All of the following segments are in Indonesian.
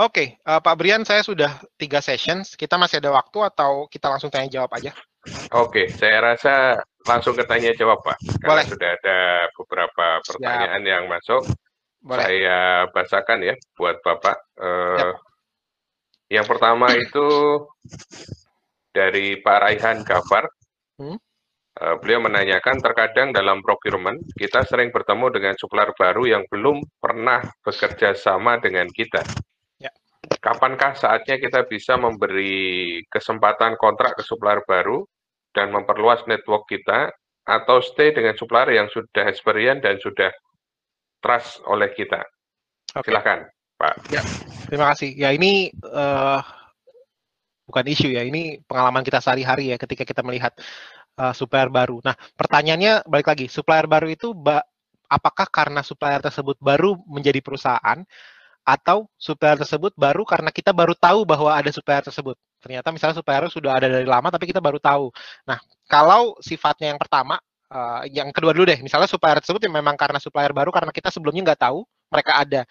Oke, uh, Pak Brian, saya sudah tiga sessions. Kita masih ada waktu atau kita langsung tanya jawab aja? Oke, saya rasa langsung ke tanya jawab, Pak. Karena Boleh. sudah ada beberapa pertanyaan Siap. yang masuk. Boleh. Saya bacakan ya buat Bapak. Uh, yang pertama itu dari Pak Raihan Gafar. Hmm? Uh, beliau menanyakan terkadang dalam procurement kita sering bertemu dengan supplier baru yang belum pernah bekerja sama dengan kita kapankah saatnya kita bisa memberi kesempatan kontrak ke supplier baru dan memperluas network kita atau stay dengan supplier yang sudah experience dan sudah trust oleh kita. Okay. Silakan, Pak. Ya, terima kasih. Ya ini uh, bukan isu ya, ini pengalaman kita sehari-hari ya ketika kita melihat uh, supplier baru. Nah, pertanyaannya balik lagi, supplier baru itu apakah karena supplier tersebut baru menjadi perusahaan atau supplier tersebut baru karena kita baru tahu bahwa ada supplier tersebut. Ternyata misalnya supplier sudah ada dari lama tapi kita baru tahu. Nah, kalau sifatnya yang pertama, uh, yang kedua dulu deh, misalnya supplier tersebut yang memang karena supplier baru karena kita sebelumnya nggak tahu mereka ada.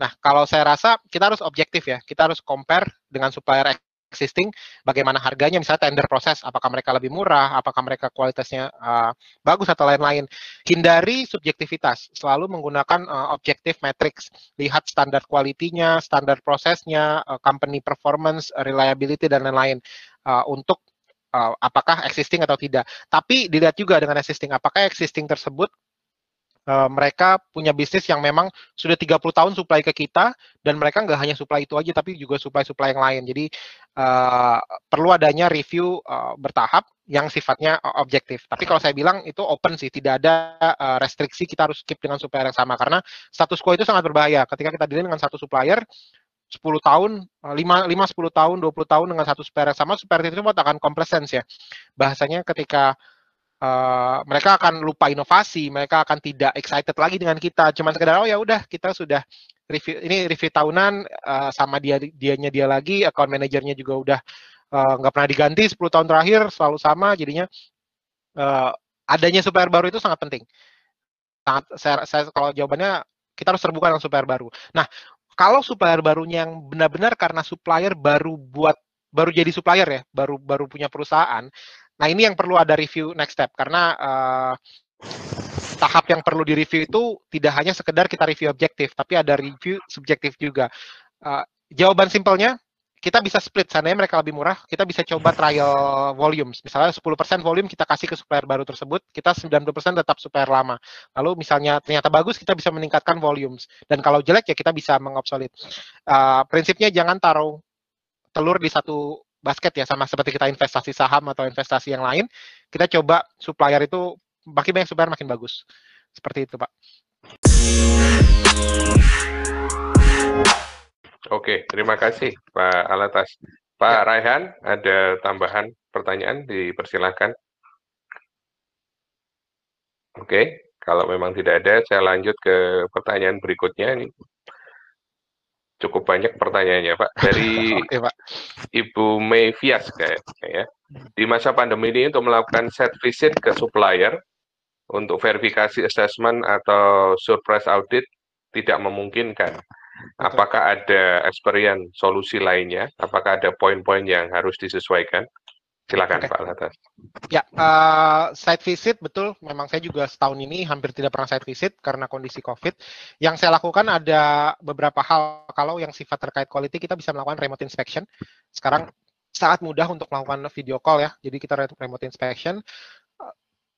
Nah, kalau saya rasa kita harus objektif ya, kita harus compare dengan supplier existing, bagaimana harganya, misalnya tender proses, apakah mereka lebih murah, apakah mereka kualitasnya uh, bagus atau lain-lain. Hindari subjektivitas, selalu menggunakan uh, objektif matrix, lihat standar kualitinya, standar prosesnya, uh, company performance, reliability dan lain-lain uh, untuk uh, apakah existing atau tidak. Tapi dilihat juga dengan existing, apakah existing tersebut uh, mereka punya bisnis yang memang sudah 30 tahun supply ke kita dan mereka nggak hanya supply itu aja tapi juga supply-supply yang lain. Jadi uh, perlu adanya review uh, bertahap yang sifatnya objektif. Tapi kalau saya bilang itu open sih, tidak ada uh, restriksi kita harus keep dengan supplier yang sama karena status quo itu sangat berbahaya. Ketika kita dealing dengan satu supplier 10 tahun, 5, 5 10 tahun, 20 tahun dengan satu supplier yang sama, supplier itu akan complaisance ya. Bahasanya ketika uh, mereka akan lupa inovasi, mereka akan tidak excited lagi dengan kita. Cuma sekedar oh ya udah kita sudah review ini review tahunan uh, sama dia dianya dia lagi, account manajernya juga udah uh, nggak pernah diganti 10 tahun terakhir selalu sama, jadinya uh, adanya supplier baru itu sangat penting. Sangat saya, saya kalau jawabannya kita harus terbuka dengan supplier baru. Nah, kalau supplier barunya yang benar-benar karena supplier baru buat baru jadi supplier ya, baru baru punya perusahaan, Nah ini yang perlu ada review next step karena uh, tahap yang perlu direview itu tidak hanya sekedar kita review objektif, tapi ada review subjektif juga. Uh, jawaban simpelnya kita bisa split, seandainya mereka lebih murah, kita bisa coba trial volumes. Misalnya 10% volume kita kasih ke supplier baru tersebut, kita 90% tetap supplier lama. Lalu misalnya ternyata bagus, kita bisa meningkatkan volumes. Dan kalau jelek ya kita bisa mengobsolete. Uh, prinsipnya jangan taruh telur di satu basket ya sama seperti kita investasi saham atau investasi yang lain, kita coba supplier itu makin banyak supplier makin bagus. Seperti itu, Pak. Oke, terima kasih Pak Alatas. Pak ya. Raihan, ada tambahan pertanyaan? Dipersilahkan. Oke, kalau memang tidak ada, saya lanjut ke pertanyaan berikutnya. Cukup banyak pertanyaannya, Pak. Dari Oke, Pak. Ibu Mei Fias kayaknya ya. Di masa pandemi ini untuk melakukan set visit ke supplier untuk verifikasi assessment atau surprise audit tidak memungkinkan. Apakah ada experience solusi lainnya? Apakah ada poin-poin yang harus disesuaikan? Silakan okay. Pak Latas. Ya, uh, site visit betul. Memang saya juga setahun ini hampir tidak pernah site visit karena kondisi COVID. Yang saya lakukan ada beberapa hal. Kalau yang sifat terkait quality kita bisa melakukan remote inspection. Sekarang sangat mudah untuk melakukan video call ya. Jadi kita remote inspection.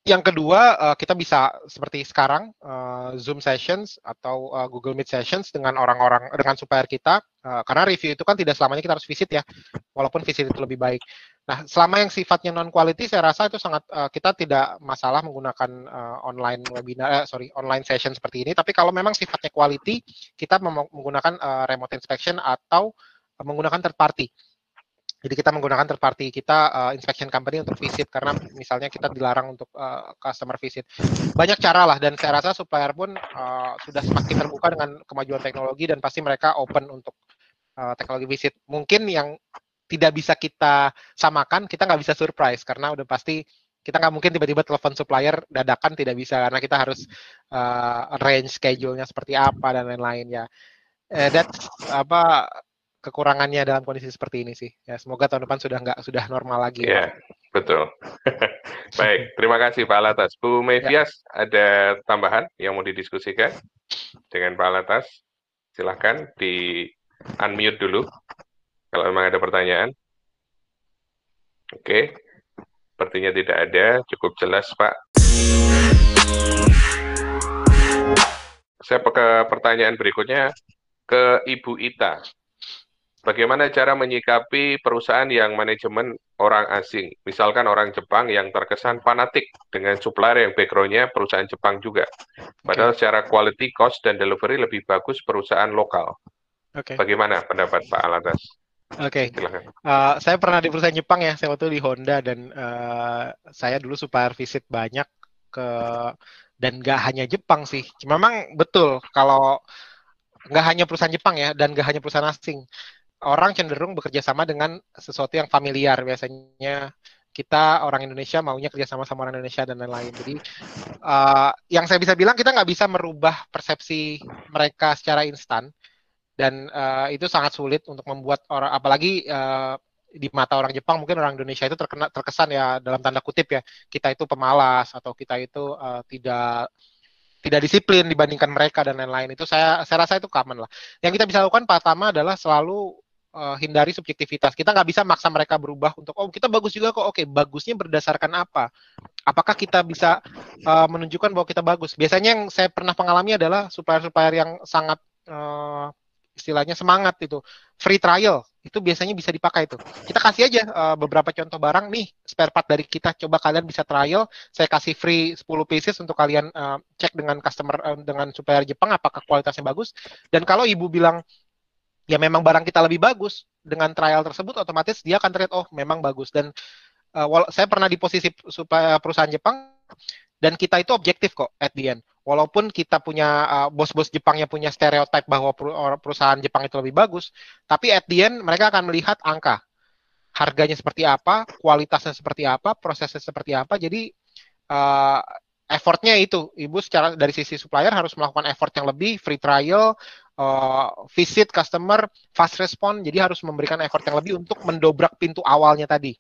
Yang kedua, uh, kita bisa seperti sekarang uh, Zoom sessions atau uh, Google Meet sessions dengan orang-orang dengan supplier kita, uh, karena review itu kan tidak selamanya kita harus visit ya, walaupun visit itu lebih baik. Nah, selama yang sifatnya non quality, saya rasa itu sangat uh, kita tidak masalah menggunakan uh, online webinar, uh, sorry online session seperti ini. Tapi kalau memang sifatnya quality, kita menggunakan uh, remote inspection atau uh, menggunakan third party. Jadi kita menggunakan third party kita uh, inspection company untuk visit karena misalnya kita dilarang untuk uh, customer visit. Banyak cara lah dan saya rasa supplier pun uh, sudah semakin terbuka dengan kemajuan teknologi dan pasti mereka open untuk uh, teknologi visit. Mungkin yang tidak bisa kita samakan, kita nggak bisa surprise karena udah pasti kita nggak mungkin tiba-tiba telepon supplier dadakan tidak bisa karena kita harus uh, arrange schedule-nya seperti apa dan lain-lain ya. Eh, that's apa kekurangannya dalam kondisi seperti ini sih. Ya, semoga tahun depan sudah nggak sudah normal lagi. Ya, betul. Baik, terima kasih Pak Alatas. Bu Mevias, ya. ada tambahan yang mau didiskusikan dengan Pak Alatas? Silahkan di unmute dulu kalau memang ada pertanyaan. Oke, sepertinya tidak ada. Cukup jelas, Pak. Saya ke pertanyaan berikutnya ke Ibu Ita. Bagaimana cara menyikapi perusahaan yang manajemen orang asing? Misalkan orang Jepang yang terkesan fanatik dengan supplier yang background-nya perusahaan Jepang juga. Padahal okay. secara quality, cost, dan delivery lebih bagus perusahaan lokal. Okay. Bagaimana pendapat Pak Alatas? Oke, okay. uh, saya pernah di perusahaan Jepang ya, saya waktu di Honda dan uh, saya dulu supplier visit banyak ke dan nggak hanya Jepang sih. Memang betul kalau nggak hanya perusahaan Jepang ya dan nggak hanya perusahaan asing orang cenderung bekerja sama dengan sesuatu yang familiar biasanya kita orang Indonesia maunya kerja sama sama orang Indonesia dan lain-lain. Jadi uh, yang saya bisa bilang kita nggak bisa merubah persepsi mereka secara instan dan uh, itu sangat sulit untuk membuat orang apalagi uh, di mata orang Jepang mungkin orang Indonesia itu terkena terkesan ya dalam tanda kutip ya kita itu pemalas atau kita itu uh, tidak tidak disiplin dibandingkan mereka dan lain-lain itu saya saya rasa itu common lah. Yang kita bisa lakukan pertama adalah selalu uh, hindari subjektivitas. Kita nggak bisa maksa mereka berubah untuk oh kita bagus juga kok. Oke, bagusnya berdasarkan apa? Apakah kita bisa uh, menunjukkan bahwa kita bagus? Biasanya yang saya pernah pengalami adalah supplier-supplier yang sangat uh, istilahnya semangat itu. Free trial itu biasanya bisa dipakai itu kita kasih aja uh, beberapa contoh barang nih spare part dari kita. Coba kalian bisa trial saya kasih free 10 pieces untuk kalian uh, cek dengan customer uh, dengan supplier Jepang apakah kualitasnya bagus. Dan kalau ibu bilang ya memang barang kita lebih bagus dengan trial tersebut otomatis dia akan terlihat oh memang bagus. Dan uh, saya pernah di posisi supaya perusahaan Jepang dan kita itu objektif kok at the end walaupun kita punya uh, bos-bos Jepang yang punya stereotip bahwa perusahaan Jepang itu lebih bagus tapi at the end mereka akan melihat angka harganya seperti apa kualitasnya seperti apa prosesnya seperti apa jadi uh, effortnya itu ibu secara dari sisi supplier harus melakukan effort yang lebih free trial uh, visit customer, fast respon, jadi harus memberikan effort yang lebih untuk mendobrak pintu awalnya tadi.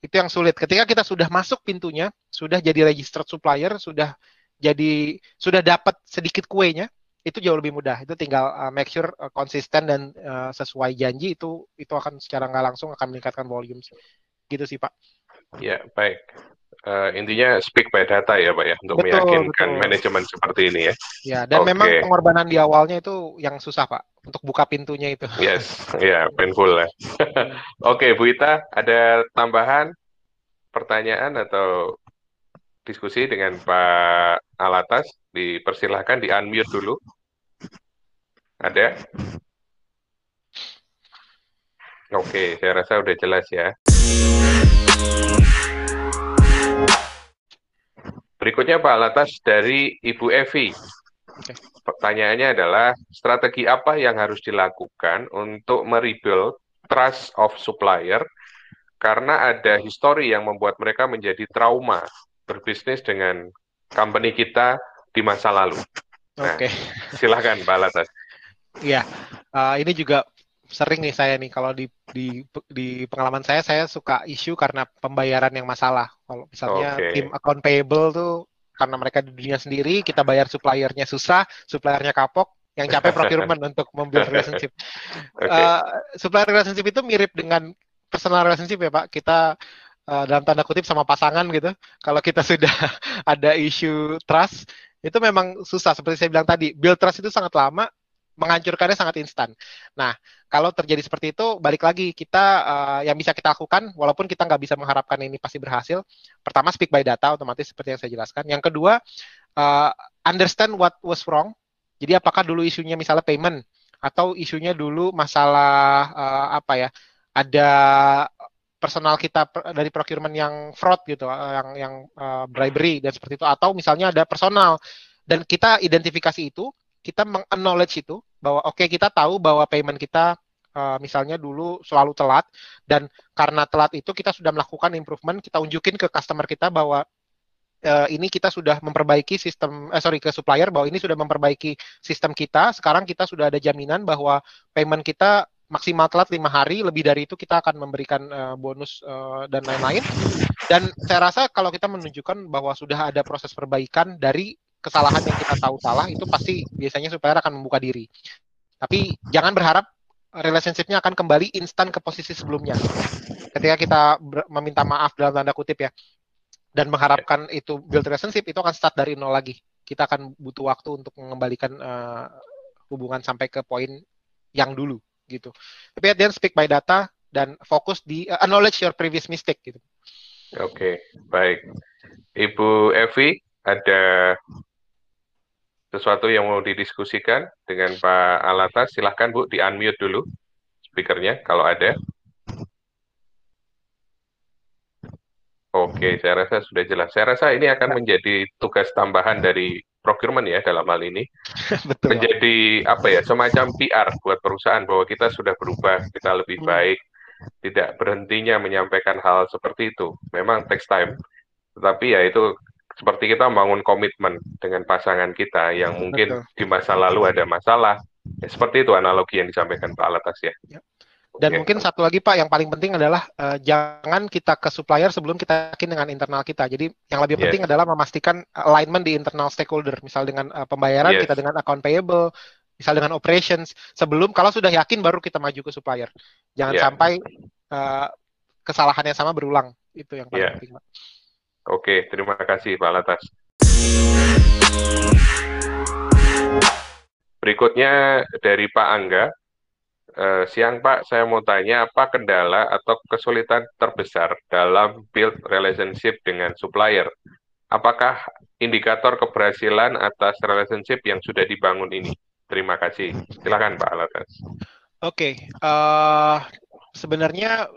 Itu yang sulit. Ketika kita sudah masuk pintunya, sudah jadi registered supplier, sudah jadi sudah dapat sedikit kuenya, itu jauh lebih mudah. Itu tinggal uh, make sure uh, konsisten dan uh, sesuai janji itu itu akan secara nggak langsung akan meningkatkan volume. Gitu sih Pak. Ya baik uh, intinya speak by data ya Pak ya untuk betul, meyakinkan betul. manajemen seperti ini ya. Ya dan okay. memang pengorbanan di awalnya itu yang susah Pak untuk buka pintunya itu. Yes, ya yeah, painful ya. Oke okay, Bu Ita ada tambahan pertanyaan atau diskusi dengan Pak Alatas dipersilahkan di unmute dulu. Ada? Oke, okay, saya rasa udah jelas ya. Berikutnya Pak Latas dari Ibu Evi. Pertanyaannya adalah strategi apa yang harus dilakukan untuk merebuild trust of supplier karena ada histori yang membuat mereka menjadi trauma berbisnis dengan company kita di masa lalu. Nah, Oke. Silahkan Pak Latas. Iya, uh, ini juga sering nih saya nih kalau di di di pengalaman saya saya suka isu karena pembayaran yang masalah. Kalau misalnya okay. tim account payable tuh karena mereka di dunia sendiri, kita bayar suppliernya susah, suppliernya kapok, yang capek procurement untuk membuat relationship. Okay. Uh, supplier relationship itu mirip dengan personal relationship ya Pak. Kita uh, dalam tanda kutip sama pasangan gitu. Kalau kita sudah ada isu trust, itu memang susah. Seperti saya bilang tadi, build trust itu sangat lama, menghancurkannya sangat instan. Nah, kalau terjadi seperti itu, balik lagi kita uh, yang bisa kita lakukan, walaupun kita nggak bisa mengharapkan ini pasti berhasil. Pertama, speak by data, otomatis seperti yang saya jelaskan. Yang kedua, uh, understand what was wrong. Jadi apakah dulu isunya misalnya payment atau isunya dulu masalah uh, apa ya? Ada personal kita dari procurement yang fraud gitu, yang yang uh, bribery dan seperti itu, atau misalnya ada personal. Dan kita identifikasi itu kita meng-acknowledge itu bahwa oke okay, kita tahu bahwa payment kita uh, misalnya dulu selalu telat. Dan karena telat itu kita sudah melakukan improvement kita unjukin ke customer kita bahwa uh, ini kita sudah memperbaiki sistem eh, sorry ke supplier bahwa ini sudah memperbaiki sistem kita. Sekarang kita sudah ada jaminan bahwa payment kita maksimal telat lima hari, lebih dari itu kita akan memberikan uh, bonus uh, dan lain-lain. Dan saya rasa kalau kita menunjukkan bahwa sudah ada proses perbaikan dari kesalahan yang kita tahu salah, itu pasti biasanya supplier akan membuka diri. Tapi jangan berharap relationship-nya akan kembali instan ke posisi sebelumnya. Ketika kita meminta maaf dalam tanda kutip ya, dan mengharapkan itu build relationship itu akan start dari nol lagi. Kita akan butuh waktu untuk mengembalikan uh, hubungan sampai ke poin yang dulu gitu. Tapi at the end speak by data dan fokus di uh, acknowledge your previous mistake gitu. Oke, okay, baik. Ibu Evi, ada sesuatu yang mau didiskusikan dengan Pak Alatas? Silahkan Bu, di unmute dulu speakernya kalau ada. Oke, saya rasa sudah jelas. Saya rasa ini akan menjadi tugas tambahan dari procurement ya dalam hal ini. Betul. Menjadi apa ya, semacam PR buat perusahaan bahwa kita sudah berubah, kita lebih hmm. baik, tidak berhentinya menyampaikan hal seperti itu. Memang takes time, tetapi ya itu seperti kita membangun komitmen dengan pasangan kita yang mungkin Betul. di masa lalu ada masalah. Ya, seperti itu analogi yang disampaikan Pak Alatas ya. ya. Dan okay. mungkin satu lagi Pak yang paling penting adalah uh, jangan kita ke supplier sebelum kita yakin dengan internal kita. Jadi yang lebih penting yes. adalah memastikan alignment di internal stakeholder, misal dengan uh, pembayaran yes. kita dengan account payable, misal dengan operations sebelum kalau sudah yakin baru kita maju ke supplier. Jangan yeah. sampai uh, kesalahan yang sama berulang. Itu yang paling yeah. penting Pak. Oke, terima kasih Pak Latas. Berikutnya dari Pak Angga, uh, siang Pak, saya mau tanya apa kendala atau kesulitan terbesar dalam build relationship dengan supplier? Apakah indikator keberhasilan atas relationship yang sudah dibangun ini? Terima kasih. Silakan Pak Alatas. Oke, okay. uh, eh, sebenarnya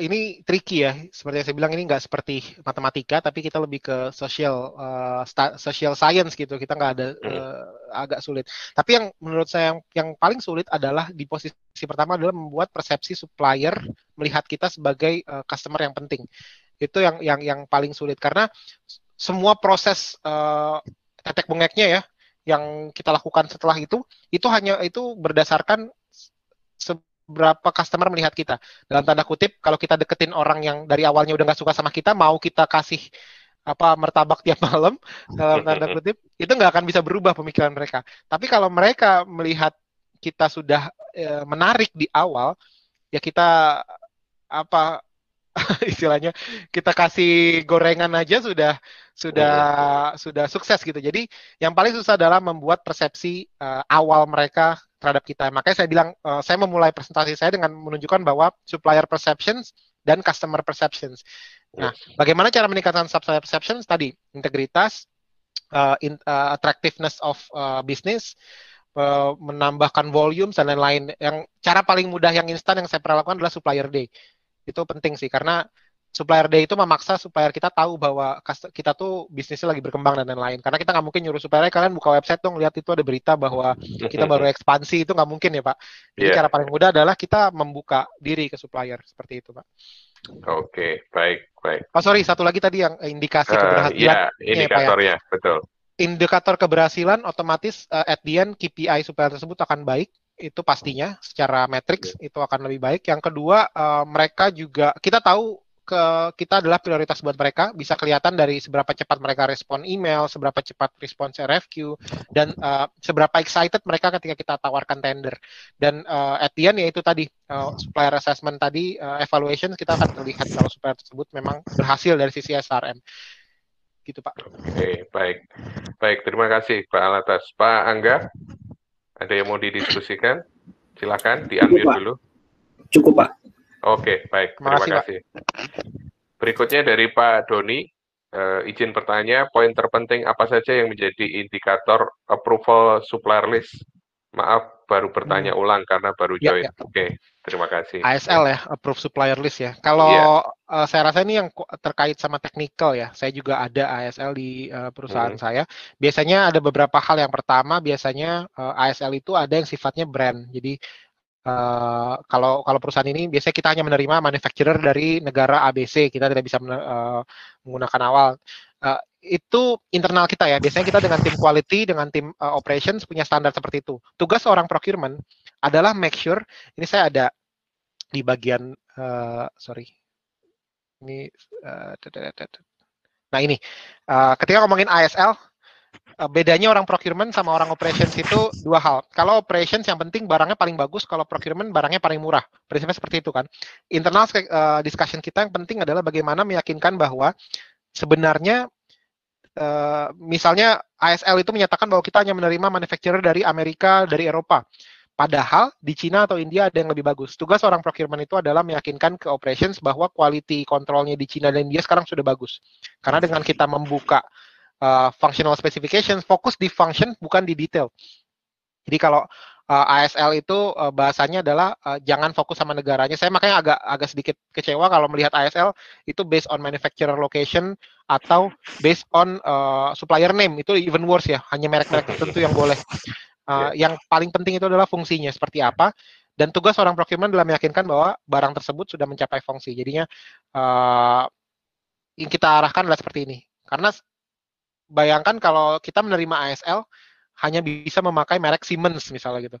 ini tricky ya. Seperti yang saya bilang ini nggak seperti matematika, tapi kita lebih ke social uh, social science gitu. Kita nggak ada uh, agak sulit. Tapi yang menurut saya yang, yang paling sulit adalah di posisi pertama adalah membuat persepsi supplier melihat kita sebagai uh, customer yang penting. Itu yang yang yang paling sulit karena semua proses uh, tetek bengeknya ya yang kita lakukan setelah itu itu hanya itu berdasarkan berapa customer melihat kita. Dalam tanda kutip, kalau kita deketin orang yang dari awalnya udah nggak suka sama kita, mau kita kasih apa martabak tiap malam dalam tanda kutip, itu nggak akan bisa berubah pemikiran mereka. Tapi kalau mereka melihat kita sudah e, menarik di awal, ya kita apa istilahnya kita kasih gorengan aja sudah sudah sudah sukses gitu. Jadi yang paling susah adalah membuat persepsi uh, awal mereka terhadap kita. Makanya saya bilang, uh, saya memulai presentasi saya dengan menunjukkan bahwa supplier perceptions dan customer perceptions. Nah, bagaimana cara meningkatkan supplier perceptions tadi? Integritas, uh, in, uh, attractiveness of uh, business, uh, menambahkan volume dan lain-lain. Yang cara paling mudah yang instan yang saya pernah lakukan adalah supplier day. Itu penting sih karena supplier day itu memaksa supplier kita tahu bahwa kita tuh bisnisnya lagi berkembang dan lain-lain. Karena kita nggak mungkin nyuruh supplier kalian buka website dong, lihat itu ada berita bahwa kita baru ekspansi itu nggak mungkin ya Pak. Jadi yeah. cara paling mudah adalah kita membuka diri ke supplier seperti itu Pak. Oke, okay, baik, baik. Oh sorry, satu lagi tadi yang indikasi uh, keberhasilan. Ya, indikatornya, ya, betul. Indikator keberhasilan otomatis uh, at the end KPI supplier tersebut akan baik itu pastinya secara matriks iya. itu akan lebih baik. Yang kedua, uh, mereka juga kita tahu ke kita adalah prioritas buat mereka bisa kelihatan dari seberapa cepat mereka respon email, seberapa cepat respon RFQ dan uh, seberapa excited mereka ketika kita tawarkan tender. Dan uh, at the end ya itu tadi uh, supplier assessment tadi uh, evaluation kita akan melihat kalau supplier tersebut memang berhasil dari sisi SRM. Gitu Pak. Oke, baik. Baik, terima kasih Pak Alatas. Pak Angga, ada yang mau didiskusikan? Silakan di dulu. Cukup Pak. Oke, baik. Terima Makasih, kasih. Berikutnya dari Pak Doni, uh, izin bertanya, poin terpenting apa saja yang menjadi indikator approval supplier list? Maaf, baru bertanya hmm. ulang karena baru ya, join. Ya, ya. Oke, terima kasih. ASL ya, approve supplier list ya. Kalau ya. uh, saya rasa ini yang terkait sama teknikal ya. Saya juga ada ASL di uh, perusahaan hmm. saya. Biasanya ada beberapa hal. Yang pertama, biasanya uh, ASL itu ada yang sifatnya brand. Jadi Uh, kalau kalau perusahaan ini biasanya kita hanya menerima manufacturer dari negara ABC, kita tidak bisa uh, menggunakan awal. Uh, itu internal kita ya. Biasanya kita dengan tim quality, dengan tim uh, operations punya standar seperti itu. Tugas orang procurement adalah make sure ini saya ada di bagian uh, sorry ini uh, nah ini uh, ketika ngomongin ASL bedanya orang procurement sama orang operations itu dua hal. Kalau operations yang penting barangnya paling bagus, kalau procurement barangnya paling murah. Prinsipnya seperti itu kan. Internal uh, discussion kita yang penting adalah bagaimana meyakinkan bahwa sebenarnya uh, misalnya ASL itu menyatakan bahwa kita hanya menerima manufacturer dari Amerika, dari Eropa. Padahal di Cina atau India ada yang lebih bagus. Tugas orang procurement itu adalah meyakinkan ke operations bahwa quality controlnya di Cina dan India sekarang sudah bagus. Karena dengan kita membuka uh, functional specifications, fokus di function bukan di detail. Jadi kalau uh, ASL itu uh, bahasanya adalah uh, jangan fokus sama negaranya. Saya makanya agak agak sedikit kecewa kalau melihat ASL itu based on manufacturer location atau based on uh, supplier name. Itu even worse ya, hanya merek-merek tertentu yang boleh. Uh, yang paling penting itu adalah fungsinya seperti apa dan tugas orang procurement adalah meyakinkan bahwa barang tersebut sudah mencapai fungsi. Jadinya uh, yang kita arahkan adalah seperti ini. Karena bayangkan kalau kita menerima ASL hanya bisa memakai merek Siemens misalnya gitu.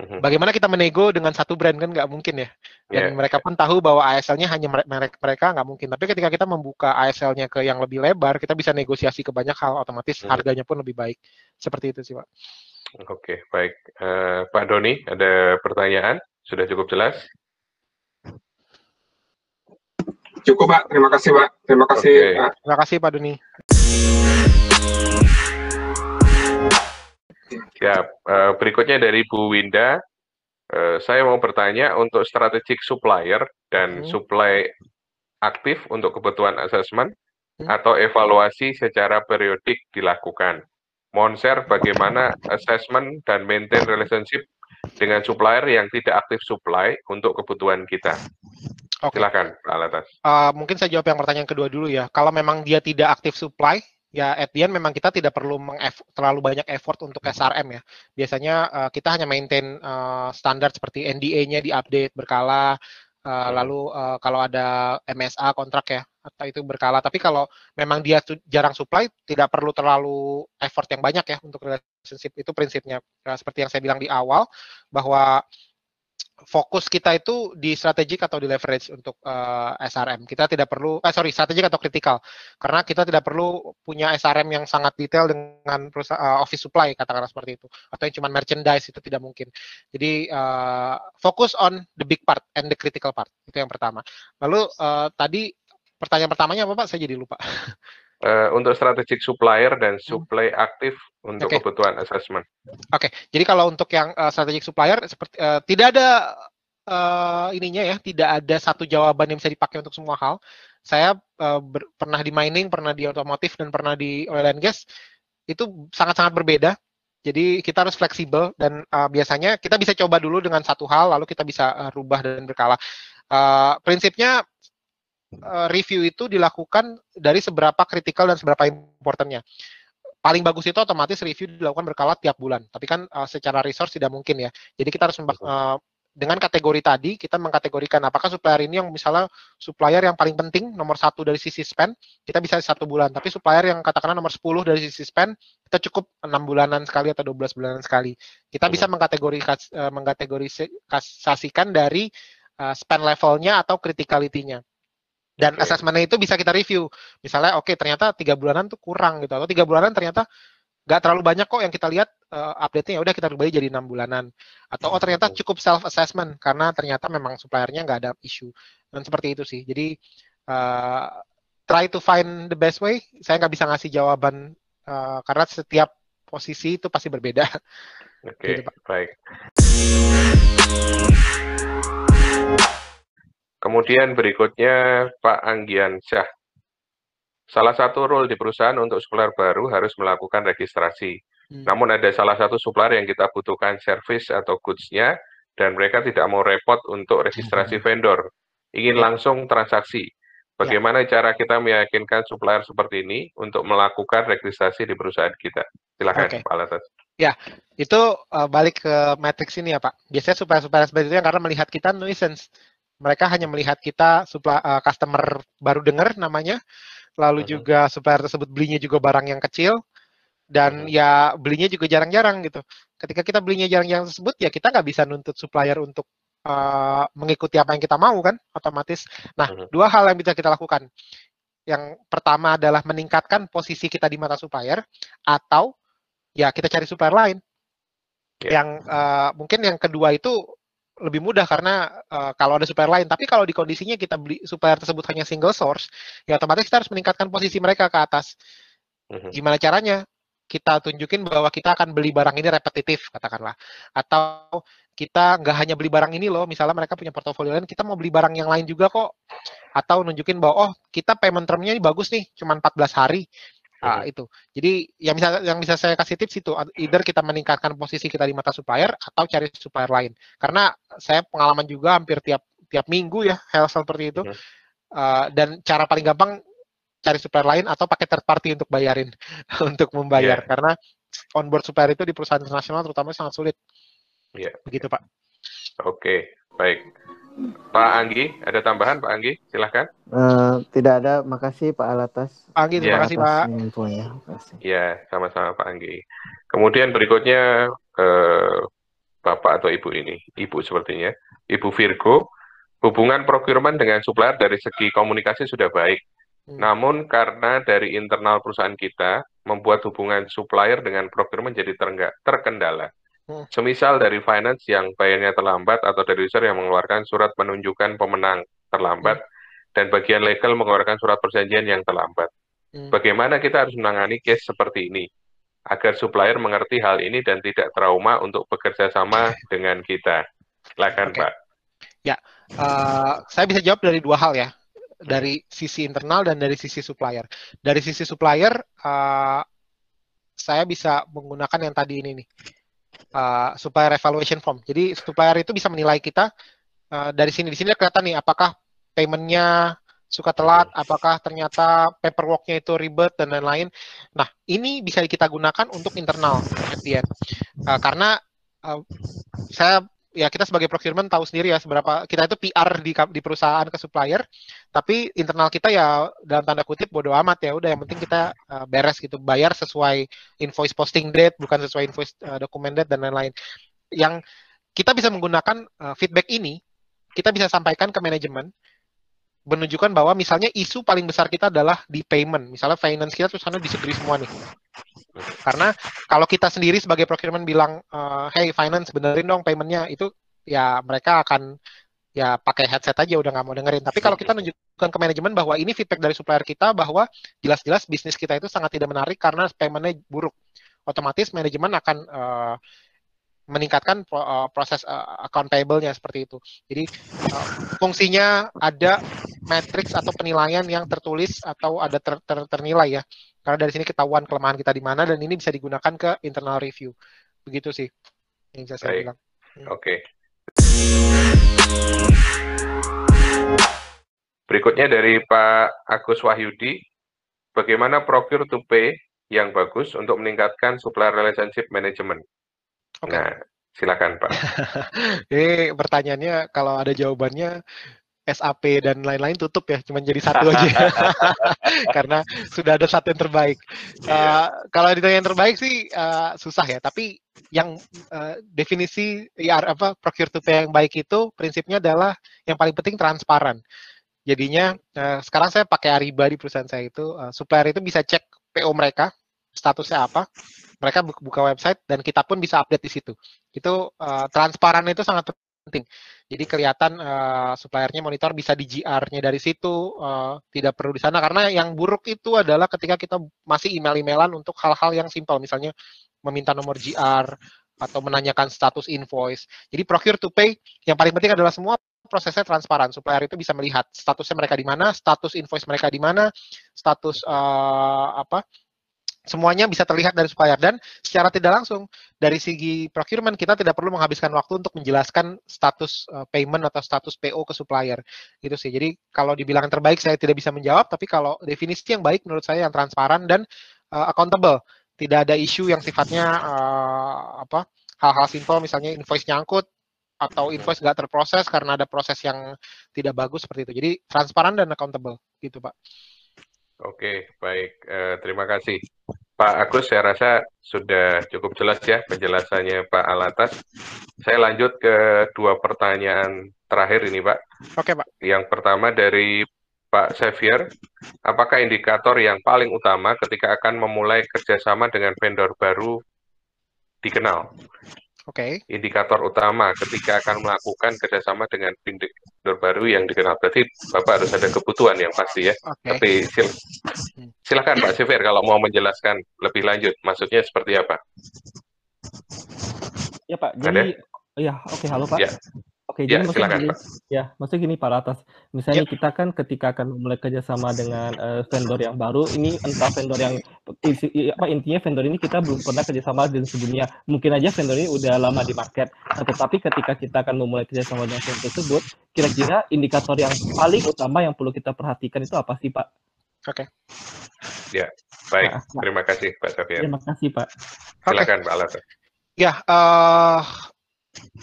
Mhm. Bagaimana kita menego dengan satu brand kan nggak mungkin ya. Dan yeah. mereka pun tahu bahwa ASL-nya hanya merek mereka nggak mungkin. Tapi ketika kita membuka ASL-nya ke yang lebih lebar, kita bisa negosiasi ke banyak hal, otomatis hmm. harganya pun lebih baik. Seperti itu sih Pak. Oke, baik. Uh, Pak Doni, ada pertanyaan? Sudah cukup jelas? Cukup, Pak. Terima kasih, Pak. Terima kasih. Pak. Terima kasih, Pak Doni. Siap. Uh, berikutnya dari Bu Winda. Uh, saya mau bertanya untuk strategic supplier dan hmm. supply aktif untuk kebutuhan asesmen hmm. atau evaluasi secara periodik dilakukan. Monser bagaimana assessment dan maintain relationship dengan supplier yang tidak aktif supply untuk kebutuhan kita. Oke. Silakan, Pak Alatas. Uh, mungkin saya jawab yang pertanyaan kedua dulu ya. Kalau memang dia tidak aktif supply, ya at the end memang kita tidak perlu terlalu banyak effort untuk SRM ya. Biasanya uh, kita hanya maintain uh, standar seperti NDA-nya diupdate berkala, Uh, lalu uh, kalau ada MSA kontrak ya atau itu berkala. Tapi kalau memang dia jarang supply, tidak perlu terlalu effort yang banyak ya untuk relationship itu prinsipnya. Uh, seperti yang saya bilang di awal bahwa fokus kita itu di strategik atau di leverage untuk uh, eh, SRM. Kita tidak perlu, eh sorry, strategik atau kritikal. Karena kita tidak perlu punya SRM yang sangat detail dengan uh, office supply, katakanlah seperti itu. Atau yang cuma merchandise, itu tidak mungkin. Jadi, uh, fokus on the big part and the critical part. Itu yang pertama. Lalu, uh, tadi pertanyaan pertamanya apa Pak? Saya jadi lupa. uh, untuk strategic supplier dan hmm. supply aktif untuk okay. kebutuhan assessment. Oke, okay. jadi kalau untuk yang uh, strategic supplier seperti uh, tidak ada uh, ininya ya, tidak ada satu jawaban yang bisa dipakai untuk semua hal. Saya uh, ber, pernah di mining, pernah di otomotif dan pernah di oil and gas itu sangat-sangat berbeda. Jadi kita harus fleksibel dan uh, biasanya kita bisa coba dulu dengan satu hal, lalu kita bisa uh, rubah dan berkala. Uh, prinsipnya Eh, review itu dilakukan dari seberapa kritikal dan seberapa importantnya. Paling bagus itu otomatis review dilakukan berkala tiap bulan. Tapi kan uh, secara resource tidak mungkin ya. Jadi kita harus uh, dengan kategori tadi kita mengkategorikan apakah supplier ini yang misalnya supplier yang paling penting nomor satu dari sisi spend kita bisa satu bulan tapi supplier yang katakanlah nomor 10 dari sisi spend kita cukup enam bulanan sekali atau 12 bulanan sekali kita bisa mengkategorikan mengkategorisasikan dari spend levelnya atau criticality-nya dan okay. asesmennya itu bisa kita review. Misalnya, oke okay, ternyata tiga bulanan tuh kurang gitu, atau tiga bulanan ternyata nggak terlalu banyak kok yang kita lihat uh, update-nya ya udah kita rubah jadi enam bulanan. Atau oh ternyata cukup self assessment karena ternyata memang suppliernya nggak ada isu dan seperti itu sih. Jadi uh, try to find the best way. Saya nggak bisa ngasih jawaban uh, karena setiap posisi itu pasti berbeda. Oke okay, gitu, baik Kemudian berikutnya Pak Anggian Syah. Salah satu role di perusahaan untuk supplier baru harus melakukan registrasi. Hmm. Namun ada salah satu supplier yang kita butuhkan service atau goods-nya dan mereka tidak mau repot untuk registrasi hmm. vendor. Ingin ya. langsung transaksi. Bagaimana ya. cara kita meyakinkan supplier seperti ini untuk melakukan registrasi di perusahaan kita? Silakan, okay. Pak Alatas. Ya, itu uh, balik ke matrix ini ya Pak. Biasanya supaya seperti itu yang karena melihat kita nuisance. Mereka hanya melihat kita supply, uh, customer baru dengar namanya, lalu -huh. juga supplier tersebut belinya juga barang yang kecil, dan -huh. ya belinya juga jarang-jarang gitu. Ketika kita belinya jarang-jarang tersebut, ya kita nggak bisa nuntut supplier untuk uh, mengikuti apa yang kita mau kan, otomatis. Nah, -huh. dua hal yang bisa kita lakukan. Yang pertama adalah meningkatkan posisi kita di mata supplier, atau ya kita cari supplier lain. Yeah. Yang uh, mungkin yang kedua itu lebih mudah karena uh, kalau ada supplier lain. Tapi kalau di kondisinya kita beli supplier tersebut hanya single source, ya otomatis kita harus meningkatkan posisi mereka ke atas. Mm-hmm. Gimana caranya? Kita tunjukin bahwa kita akan beli barang ini repetitif, katakanlah. Atau kita nggak hanya beli barang ini loh, misalnya mereka punya portofolio lain, kita mau beli barang yang lain juga kok. Atau nunjukin bahwa, oh kita payment termnya ini bagus nih, cuma 14 hari Nah, itu. Jadi yang bisa yang bisa saya kasih tips itu either kita meningkatkan posisi kita di mata supplier atau cari supplier lain. Karena saya pengalaman juga hampir tiap tiap minggu ya hal seperti itu. Uh, dan cara paling gampang cari supplier lain atau pakai third party untuk bayarin untuk membayar yeah. karena onboard supplier itu di perusahaan internasional terutama sangat sulit. Iya. Yeah. Begitu, Pak. Oke, okay. baik. Pak Anggi, ada tambahan Pak Anggi? Silahkan. Uh, tidak ada, makasih Pak Alatas. Pak Anggi, terima ya. kasih Pak. Infonya. Ya, sama-sama Pak Anggi. Kemudian berikutnya uh, Bapak atau Ibu ini, Ibu sepertinya, Ibu Virgo, hubungan procurement dengan supplier dari segi komunikasi sudah baik. Hmm. Namun karena dari internal perusahaan kita membuat hubungan supplier dengan procurement jadi terkendala. Hmm. Semisal dari finance yang bayarnya terlambat atau dari user yang mengeluarkan surat menunjukkan pemenang terlambat hmm. dan bagian legal mengeluarkan surat perjanjian yang terlambat. Hmm. Bagaimana kita harus menangani case seperti ini agar supplier mengerti hal ini dan tidak trauma untuk bekerja sama dengan kita. Silakan, okay. Pak. Ya, uh, saya bisa jawab dari dua hal ya, dari sisi internal dan dari sisi supplier. Dari sisi supplier, uh, saya bisa menggunakan yang tadi ini nih uh, supplier evaluation form. Jadi supplier itu bisa menilai kita uh, dari sini. Di sini kelihatan nih apakah paymentnya suka telat, apakah ternyata paperworknya itu ribet dan lain-lain. Nah, ini bisa kita gunakan untuk internal FDN. Uh, karena uh, saya ya kita sebagai procurement tahu sendiri ya seberapa kita itu PR di di perusahaan ke supplier, tapi internal kita ya dalam tanda kutip bodoh amat ya udah yang penting kita uh, beres gitu bayar sesuai invoice posting date bukan sesuai invoice uh, document date dan lain-lain. Yang kita bisa menggunakan uh, feedback ini kita bisa sampaikan ke manajemen menunjukkan bahwa misalnya isu paling besar kita adalah di payment. Misalnya finance kita terus sana semua nih. Karena kalau kita sendiri sebagai procurement bilang, uh, hey finance benerin dong paymentnya, itu ya mereka akan ya pakai headset aja udah nggak mau dengerin. Tapi kalau kita nunjukkan ke manajemen bahwa ini feedback dari supplier kita bahwa jelas-jelas bisnis kita itu sangat tidak menarik karena paymentnya buruk, otomatis manajemen akan uh, meningkatkan uh, proses uh, account payable-nya seperti itu. Jadi uh, fungsinya ada matrix atau penilaian yang tertulis atau ada ter, ter, ternilai ya. Karena dari sini ketahuan kelemahan kita di mana dan ini bisa digunakan ke internal review. Begitu sih yang bisa saya bilang. Hmm. Oke. Okay. Berikutnya dari Pak Agus Wahyudi, bagaimana procure to pay yang bagus untuk meningkatkan supplier relationship management? Okay. Nah, silakan Pak. Ini pertanyaannya kalau ada jawabannya SAP dan lain-lain tutup ya, cuma jadi satu aja. Karena sudah ada satu yang terbaik. Uh, kalau ditanya yang terbaik sih uh, susah ya, tapi yang uh, definisi ya apa procure to pay yang baik itu prinsipnya adalah yang paling penting transparan. Jadinya uh, sekarang saya pakai Ariba di perusahaan saya itu uh, supplier itu bisa cek PO mereka statusnya apa mereka buka website dan kita pun bisa update di situ. Itu uh, transparan itu sangat penting. Jadi kelihatan uh, suppliernya monitor bisa di GR-nya dari situ, uh, tidak perlu di sana karena yang buruk itu adalah ketika kita masih email-emailan untuk hal-hal yang simpel, misalnya meminta nomor GR atau menanyakan status invoice. Jadi procure to pay yang paling penting adalah semua prosesnya transparan. Supplier itu bisa melihat statusnya mereka di mana, status invoice mereka di mana, status uh, apa semuanya bisa terlihat dari supplier dan secara tidak langsung dari segi procurement kita tidak perlu menghabiskan waktu untuk menjelaskan status uh, payment atau status PO ke supplier. Gitu sih. Jadi kalau dibilang terbaik saya tidak bisa menjawab. Tapi kalau definisi yang baik menurut saya yang transparan dan uh, accountable. Tidak ada isu yang sifatnya uh, apa hal-hal simpel misalnya invoice nyangkut atau invoice nggak terproses karena ada proses yang tidak bagus seperti itu. Jadi transparan dan accountable. Gitu Pak. Oke, baik. Uh, terima kasih. Pak Agus, saya rasa sudah cukup jelas ya penjelasannya Pak Alatas. Saya lanjut ke dua pertanyaan terakhir ini Pak. Oke Pak. Yang pertama dari Pak Xavier, apakah indikator yang paling utama ketika akan memulai kerjasama dengan vendor baru dikenal? Oke. Okay. Indikator utama ketika akan melakukan kerjasama dengan vendor baru yang dikenal. Berarti Bapak harus ada kebutuhan yang pasti ya. Okay. Tapi sil silakan Pak Sifir kalau mau menjelaskan lebih lanjut. Maksudnya seperti apa? Ya Pak, jadi ada? ya oke okay, halo Pak. Ya. Oke, ya, jadi maksudnya silakan, gini, Pak. ya, maksudnya gini Pak Atas. Misalnya ya. kita kan ketika akan mulai kerjasama dengan uh, vendor yang baru, ini entah vendor yang isi, apa intinya vendor ini kita belum pernah kerjasama dengan sebelumnya. Mungkin aja vendor ini udah lama di market. Nah, tetapi ketika kita akan memulai kerjasama dengan vendor tersebut, kira-kira indikator yang paling utama yang perlu kita perhatikan itu apa sih Pak? Oke. Okay. Ya, baik. Nah, Terima kasih Pak Safian. Terima kasih Pak. Silakan okay. Pak Alas. Ya, uh,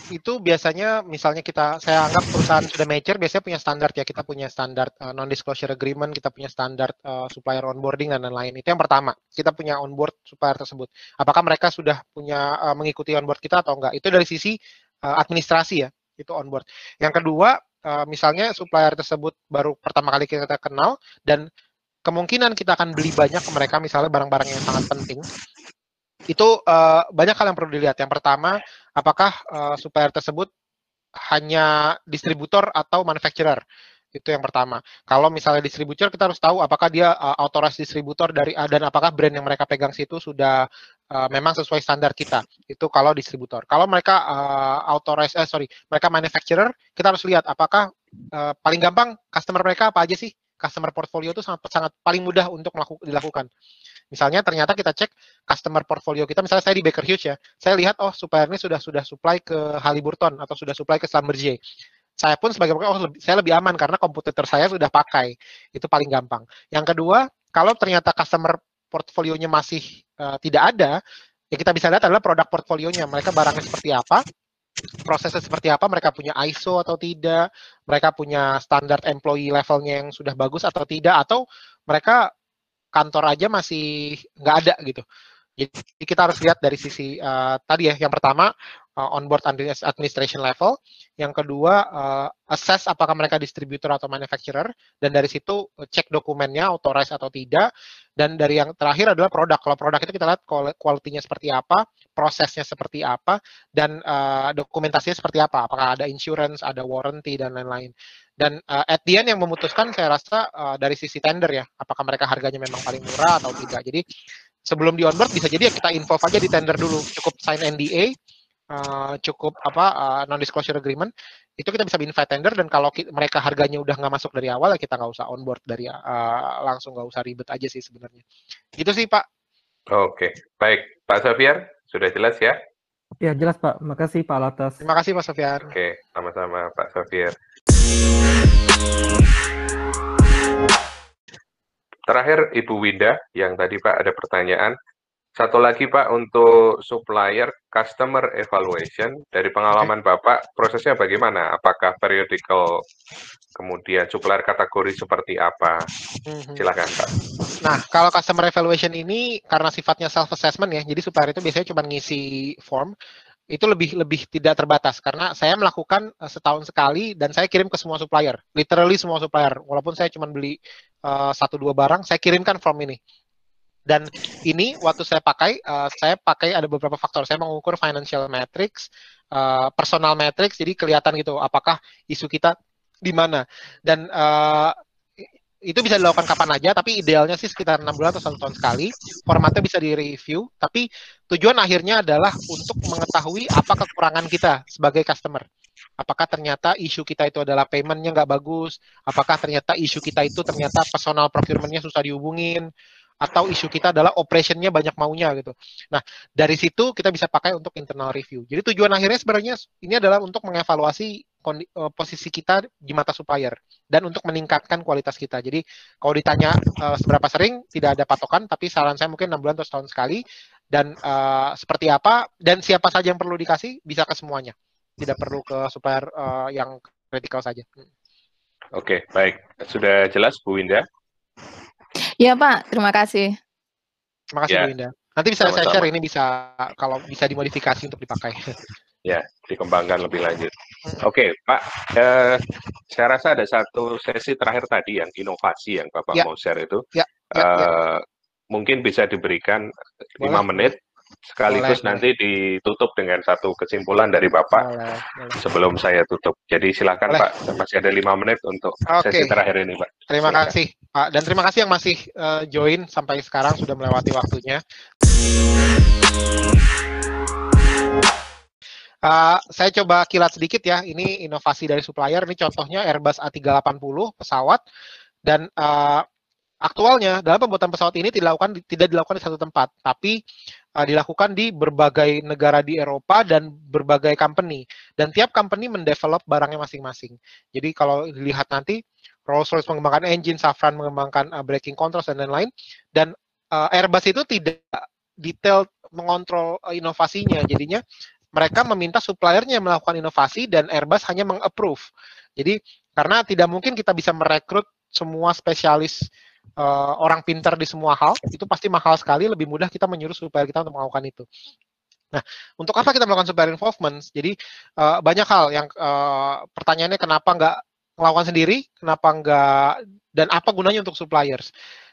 itu biasanya misalnya kita saya anggap perusahaan sudah mature biasanya punya standar ya. Kita punya standar uh, eh, non disclosure agreement kita punya standar uh, supplier onboarding dan lain-lain. Itu yang pertama kita punya onboard supplier tersebut. Apakah mereka sudah punya uh, mengikuti onboard kita atau enggak? Itu dari sisi uh, administrasi ya itu onboard. Yang kedua uh, misalnya supplier tersebut baru pertama kali kita kenal dan kemungkinan kita akan beli banyak ke mereka misalnya barang-barang yang sangat penting itu uh, banyak hal yang perlu dilihat yang pertama apakah uh, supplier tersebut hanya distributor atau manufacturer itu yang pertama. Kalau misalnya distributor kita harus tahu apakah dia uh, authorized distributor dari uh, dan apakah brand yang mereka pegang situ sudah uh, memang sesuai standar kita. Itu kalau distributor. Kalau mereka uh, authorized eh sorry, mereka manufacturer, kita harus lihat apakah uh, paling gampang customer mereka apa aja sih? Customer portfolio itu sangat sangat paling mudah untuk dilakukan. Misalnya ternyata kita cek customer portfolio kita, misalnya saya di Baker Hughes ya, saya lihat oh supplier ini sudah sudah supply ke Halliburton atau sudah supply ke Schlumberger. Saya pun sebagai oh lebih, saya lebih aman karena kompetitor saya sudah pakai. Itu paling gampang. Yang kedua, kalau ternyata customer portfolionya masih uh, tidak ada, ya kita bisa lihat adalah produk portfolionya. Mereka barangnya seperti apa, prosesnya seperti apa, mereka punya ISO atau tidak, mereka punya standar employee levelnya yang sudah bagus atau tidak, atau mereka kantor aja masih nggak ada gitu. Jadi kita harus lihat dari sisi uh, tadi ya, yang pertama uh, onboard administration level, yang kedua uh, assess apakah mereka distributor atau manufacturer, dan dari situ cek dokumennya authorized atau tidak, dan dari yang terakhir adalah produk. Kalau produk itu kita lihat kualitinya seperti apa, prosesnya seperti apa, dan uh, dokumentasinya seperti apa, apakah ada insurance, ada warranty dan lain-lain. Dan uh, at the end yang memutuskan saya rasa uh, dari sisi tender ya, apakah mereka harganya memang paling murah atau tidak. Jadi sebelum di onboard bisa jadi ya kita info aja di tender dulu, cukup sign NDA, uh, cukup apa uh, non disclosure agreement, itu kita bisa invite tender dan kalau kita, mereka harganya udah nggak masuk dari awal ya kita nggak usah onboard dari uh, langsung nggak usah ribet aja sih sebenarnya. Gitu sih Pak. Oke, baik Pak Sofian sudah jelas ya? Ya jelas Pak, makasih Pak Latas. Terima kasih Pak Sofian. Oke, sama-sama Pak Sofian. Terakhir Ibu Winda, yang tadi Pak ada pertanyaan. Satu lagi Pak untuk supplier customer evaluation dari pengalaman Bapak prosesnya bagaimana? Apakah periodical kemudian supplier kategori seperti apa? Mhm. Silakan Pak. Nah kalau customer evaluation ini karena sifatnya self assessment ya, jadi supplier itu biasanya cuma ngisi form itu lebih lebih tidak terbatas karena saya melakukan uh, setahun sekali dan saya kirim ke semua supplier, literally semua supplier. Walaupun saya cuma beli uh, satu dua barang, saya kirimkan form ini. Dan ini waktu saya pakai, uh, saya pakai ada beberapa faktor. Saya mengukur financial metrics, uh, personal metrics, jadi kelihatan gitu apakah isu kita di mana. Dan uh, itu bisa dilakukan kapan aja, tapi idealnya sih sekitar enam bulan atau satu tahun sekali. Formatnya bisa di-review, tapi tujuan akhirnya adalah untuk mengetahui apa kekurangan kita sebagai customer. Apakah ternyata isu kita itu adalah paymentnya nggak bagus? Apakah ternyata isu kita itu ternyata personal procurementnya susah dihubungin? Atau isu kita adalah operationnya banyak maunya gitu. Nah, dari situ kita bisa pakai untuk internal review. Jadi tujuan akhirnya sebenarnya ini adalah untuk mengevaluasi posisi kita di mata supplier dan untuk meningkatkan kualitas kita. Jadi kalau ditanya uh, seberapa sering tidak ada patokan, tapi saran saya mungkin enam bulan atau setahun sekali dan uh, seperti apa dan siapa saja yang perlu dikasih bisa ke semuanya. Tidak perlu ke supplier uh, yang kritikal saja. Hmm. Oke, baik. Sudah jelas Bu Winda? Iya Pak, terima kasih. Terima kasih ya. Bu Winda. Nanti bisa Sama-sama. saya share ini bisa kalau bisa dimodifikasi untuk dipakai. Ya, dikembangkan lebih lanjut. Oke, Pak. Eh, saya rasa ada satu sesi terakhir tadi yang inovasi yang Bapak ya. mau share itu. Ya. Ya, ya. Eh, mungkin bisa diberikan lima menit sekaligus boleh, nanti boleh. ditutup dengan satu kesimpulan dari Bapak boleh, boleh. sebelum saya tutup. Jadi silakan boleh. Pak, masih ada lima menit untuk okay. sesi terakhir ini Pak. Terima silakan. kasih Pak, dan terima kasih yang masih uh, join sampai sekarang sudah melewati waktunya. Uh, saya coba kilat sedikit ya, ini inovasi dari supplier, ini contohnya Airbus A380 pesawat, dan uh, aktualnya dalam pembuatan pesawat ini tidak dilakukan tidak dilakukan di satu tempat, tapi uh, dilakukan di berbagai negara di Eropa dan berbagai company. Dan tiap company mendevelop barangnya masing-masing. Jadi kalau dilihat nanti Rolls-Royce mengembangkan engine, Safran mengembangkan uh, braking controls dan lain-lain. Dan uh, Airbus itu tidak detail mengontrol inovasinya. Jadinya mereka meminta suppliernya melakukan inovasi dan Airbus hanya mengapprove. Jadi karena tidak mungkin kita bisa merekrut semua spesialis uh, orang pintar di semua hal, itu pasti mahal sekali, lebih mudah kita menyuruh supaya kita untuk melakukan itu. Nah, untuk apa kita melakukan supplier involvement? Jadi uh, banyak hal yang uh, pertanyaannya kenapa nggak melakukan sendiri, kenapa nggak dan apa gunanya untuk suppliers?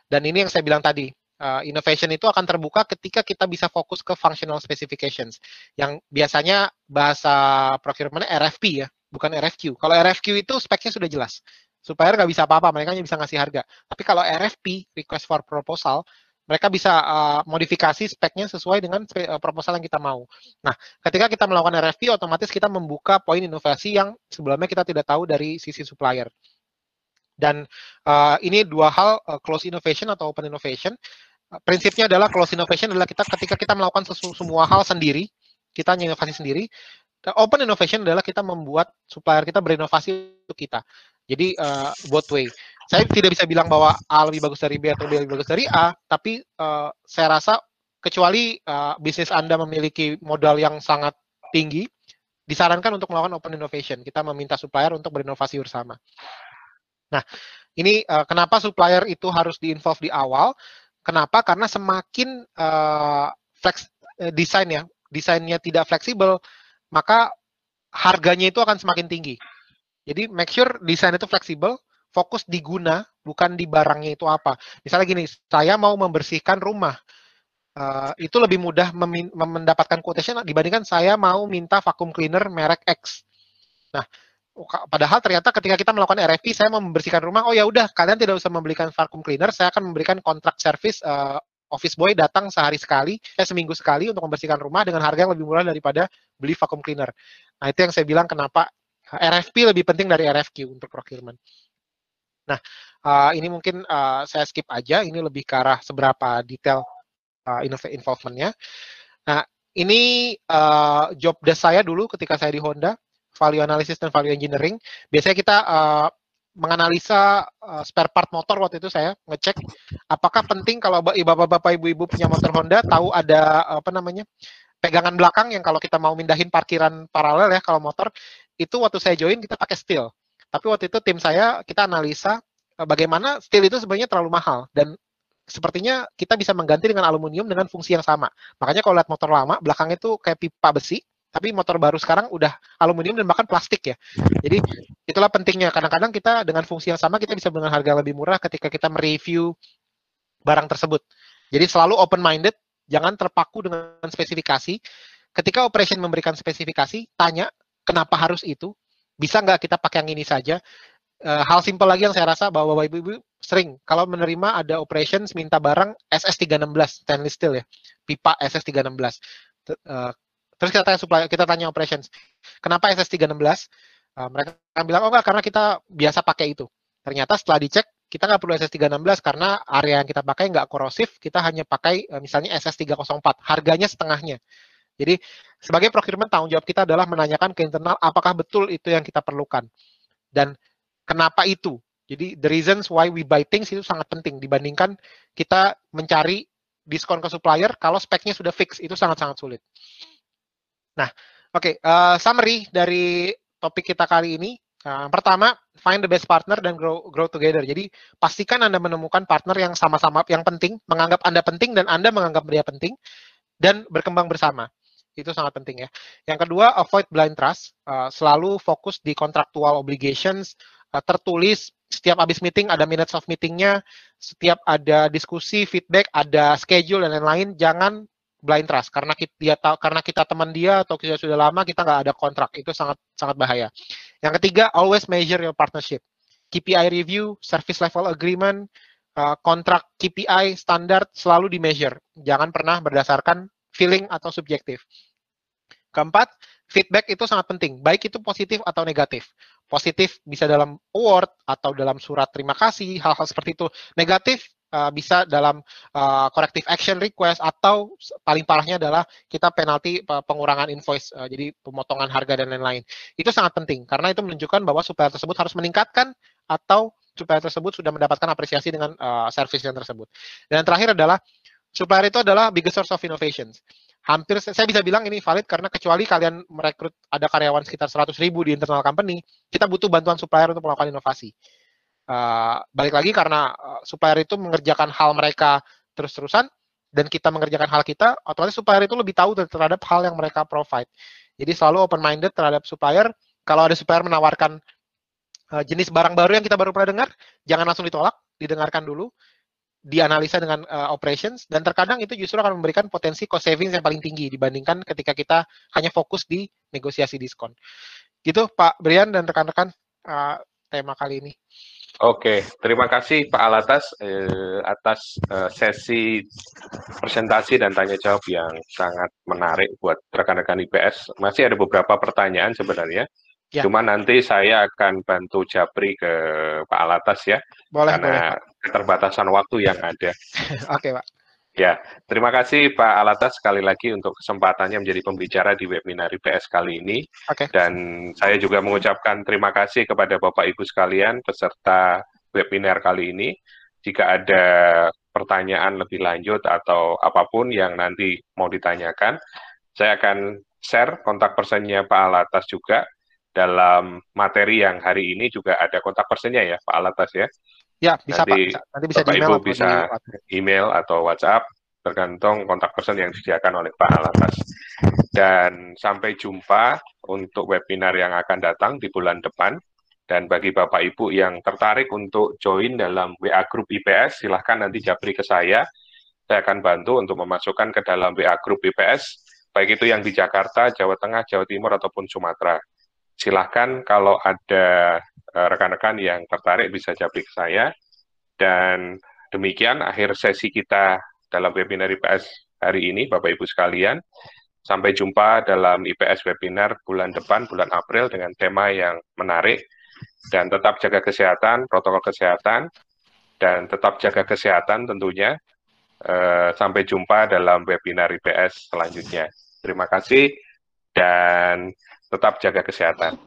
Dan ini yang saya bilang tadi, uh, innovation itu akan terbuka ketika kita bisa fokus ke functional specifications, yang biasanya bahasa procurement RFP ya, bukan RFQ. Kalau RFQ itu speknya sudah jelas supplier nggak bisa apa-apa, mereka hanya bisa ngasih harga. Tapi kalau RFP, request for proposal, mereka bisa uh, modifikasi speknya sesuai dengan uh, proposal yang kita mau. Nah, ketika kita melakukan RFP, otomatis kita membuka poin inovasi yang sebelumnya kita tidak tahu dari sisi supplier. Dan uh, ini dua hal, uh, close innovation atau open innovation. Prinsipnya adalah close innovation adalah kita ketika kita melakukan sesu, semua hal sendiri, kita inovasi sendiri. Open innovation adalah kita membuat supplier kita berinovasi untuk kita. Jadi uh, both way. Saya tidak bisa bilang bahwa A lebih bagus dari B atau B lebih bagus dari A, tapi uh, saya rasa kecuali uh, bisnis Anda memiliki modal yang sangat tinggi, disarankan untuk melakukan open innovation. Kita meminta supplier untuk berinovasi bersama. Nah, ini uh, kenapa supplier itu harus di-involve di awal? Kenapa? Karena semakin uh, flex uh, desain ya, desainnya tidak fleksibel, maka harganya itu akan semakin tinggi. Jadi make sure desain itu fleksibel, fokus di guna, bukan di barangnya itu apa. Misalnya gini, saya mau membersihkan rumah. Uh, itu lebih mudah mendapatkan quotation dibandingkan saya mau minta vacuum cleaner merek X. Nah, padahal ternyata ketika kita melakukan RFP, saya membersihkan rumah, oh ya udah, kalian tidak usah membelikan vacuum cleaner, saya akan memberikan kontrak service uh, office boy datang sehari sekali, eh seminggu sekali untuk membersihkan rumah dengan harga yang lebih murah daripada beli vacuum cleaner. Nah, itu yang saya bilang kenapa RFP lebih penting dari RFQ untuk procurement. Nah, uh, ini mungkin uh, saya skip aja, ini lebih ke arah seberapa detail uh, involvement-nya. Nah, ini uh, job desk saya dulu ketika saya di Honda, value analysis dan value engineering. Biasanya kita uh, menganalisa uh, spare part motor waktu itu saya ngecek apakah penting kalau bapak-bapak ibu-ibu punya motor Honda tahu ada apa namanya pegangan belakang yang kalau kita mau mindahin parkiran paralel ya kalau motor itu waktu saya join kita pakai steel. Tapi waktu itu tim saya kita analisa eh, bagaimana steel itu sebenarnya terlalu mahal dan sepertinya kita bisa mengganti dengan aluminium dengan fungsi yang sama. Makanya kalau lihat motor lama belakangnya itu kayak pipa besi, tapi motor baru sekarang udah aluminium dan bahkan plastik ya. Jadi itulah pentingnya. Kadang-kadang kita dengan fungsi yang sama kita bisa dengan harga lebih murah ketika kita mereview barang tersebut. Jadi selalu open minded, jangan terpaku dengan spesifikasi. Ketika operation memberikan spesifikasi, tanya kenapa harus itu? Bisa nggak kita pakai yang ini saja? Uh, hal simpel lagi yang saya rasa bahwa bapak ibu sering kalau menerima ada operations minta barang SS316 stainless steel ya, pipa SS316. Uh, terus kita tanya supply, kita tanya operations, kenapa SS316? Uh, mereka akan bilang oh enggak karena kita biasa pakai itu. Ternyata setelah dicek kita nggak perlu SS316 karena area yang kita pakai nggak korosif, kita hanya pakai uh, misalnya SS304, harganya setengahnya. Jadi sebagai procurement tanggung jawab kita adalah menanyakan ke internal apakah betul itu yang kita perlukan dan kenapa itu. Jadi the reasons why we buy things itu sangat penting dibandingkan kita mencari diskon ke supplier kalau speknya sudah fix itu sangat-sangat sulit. Nah, oke, okay, uh, summary dari topik kita kali ini. Uh, pertama, find the best partner dan grow grow together. Jadi pastikan Anda menemukan partner yang sama-sama yang penting, menganggap Anda penting dan Anda menganggap dia penting dan berkembang bersama. Itu sangat penting ya. Yang kedua, avoid blind trust. Uh, selalu fokus di contractual obligations, uh, tertulis setiap habis meeting ada minutes of meetingnya, setiap ada diskusi, feedback, ada schedule dan lain-lain, jangan blind trust karena kita dia tahu karena kita teman dia atau kita sudah lama kita nggak ada kontrak itu sangat sangat bahaya. Yang ketiga, always measure your partnership. KPI review, service level agreement, uh, kontrak KPI standar selalu di measure. Jangan pernah berdasarkan feeling atau subjektif. Keempat, feedback itu sangat penting, baik itu positif atau negatif. Positif bisa dalam award atau dalam surat terima kasih, hal-hal seperti itu. Negatif uh, bisa dalam uh, corrective action request atau paling parahnya adalah kita penalti pengurangan invoice, uh, jadi pemotongan harga dan lain-lain. Itu sangat penting karena itu menunjukkan bahwa supplier tersebut harus meningkatkan atau supplier tersebut sudah mendapatkan apresiasi dengan uh, service yang tersebut. Dan yang terakhir adalah supplier itu adalah biggest source of innovations hampir saya bisa bilang ini valid karena kecuali kalian merekrut ada karyawan sekitar 100 ribu di internal company, kita butuh bantuan supplier untuk melakukan inovasi. Uh, balik lagi karena uh, supplier itu mengerjakan hal mereka terus-terusan dan kita mengerjakan hal kita, otomatis supplier itu lebih tahu terhadap hal yang mereka provide. Jadi selalu open minded terhadap supplier. Kalau ada supplier menawarkan uh, jenis barang baru yang kita baru pernah dengar, jangan langsung ditolak, didengarkan dulu dianalisa dengan uh, operations dan terkadang itu justru akan memberikan potensi cost savings yang paling tinggi dibandingkan ketika kita hanya fokus di negosiasi diskon. Gitu Pak Brian dan rekan-rekan uh, tema kali ini. Oke, terima kasih Pak Alatas eh, atas eh, sesi presentasi dan tanya jawab yang sangat menarik buat rekan-rekan IPS. Masih ada beberapa pertanyaan sebenarnya. Ya. Cuma nanti saya akan bantu Japri ke Pak Alatas ya. Boleh, karena boleh, keterbatasan waktu yang ada. Oke, Pak. Ya, terima kasih Pak Alatas sekali lagi untuk kesempatannya menjadi pembicara di webinar IPS kali ini. Oke. Dan saya juga mengucapkan terima kasih kepada Bapak Ibu sekalian peserta webinar kali ini. Jika ada pertanyaan lebih lanjut atau apa pun yang nanti mau ditanyakan, saya akan share kontak personnya Pak Alatas juga dalam materi yang hari ini juga ada kontak personnya ya Pak Alatas ya. Ya bisa nanti, Pak. Nanti bisa Bapak Ibu bisa email atau WhatsApp tergantung kontak person yang disediakan oleh Pak Alatas. Dan sampai jumpa untuk webinar yang akan datang di bulan depan. Dan bagi Bapak Ibu yang tertarik untuk join dalam WA Group IPS, silahkan nanti japri ke saya. Saya akan bantu untuk memasukkan ke dalam WA Group IPS, baik itu yang di Jakarta, Jawa Tengah, Jawa Timur, ataupun Sumatera silahkan kalau ada eh, rekan-rekan yang tertarik bisa japri ke saya. Dan demikian akhir sesi kita dalam webinar IPS hari ini, Bapak Ibu sekalian. Sampai jumpa dalam IPS webinar bulan depan, bulan April, dengan tema yang menarik. Dan tetap jaga kesehatan, protokol kesehatan, dan tetap jaga kesehatan tentunya. Eh, sampai jumpa dalam webinar IPS selanjutnya. Terima kasih dan tetap jaga kesehatan.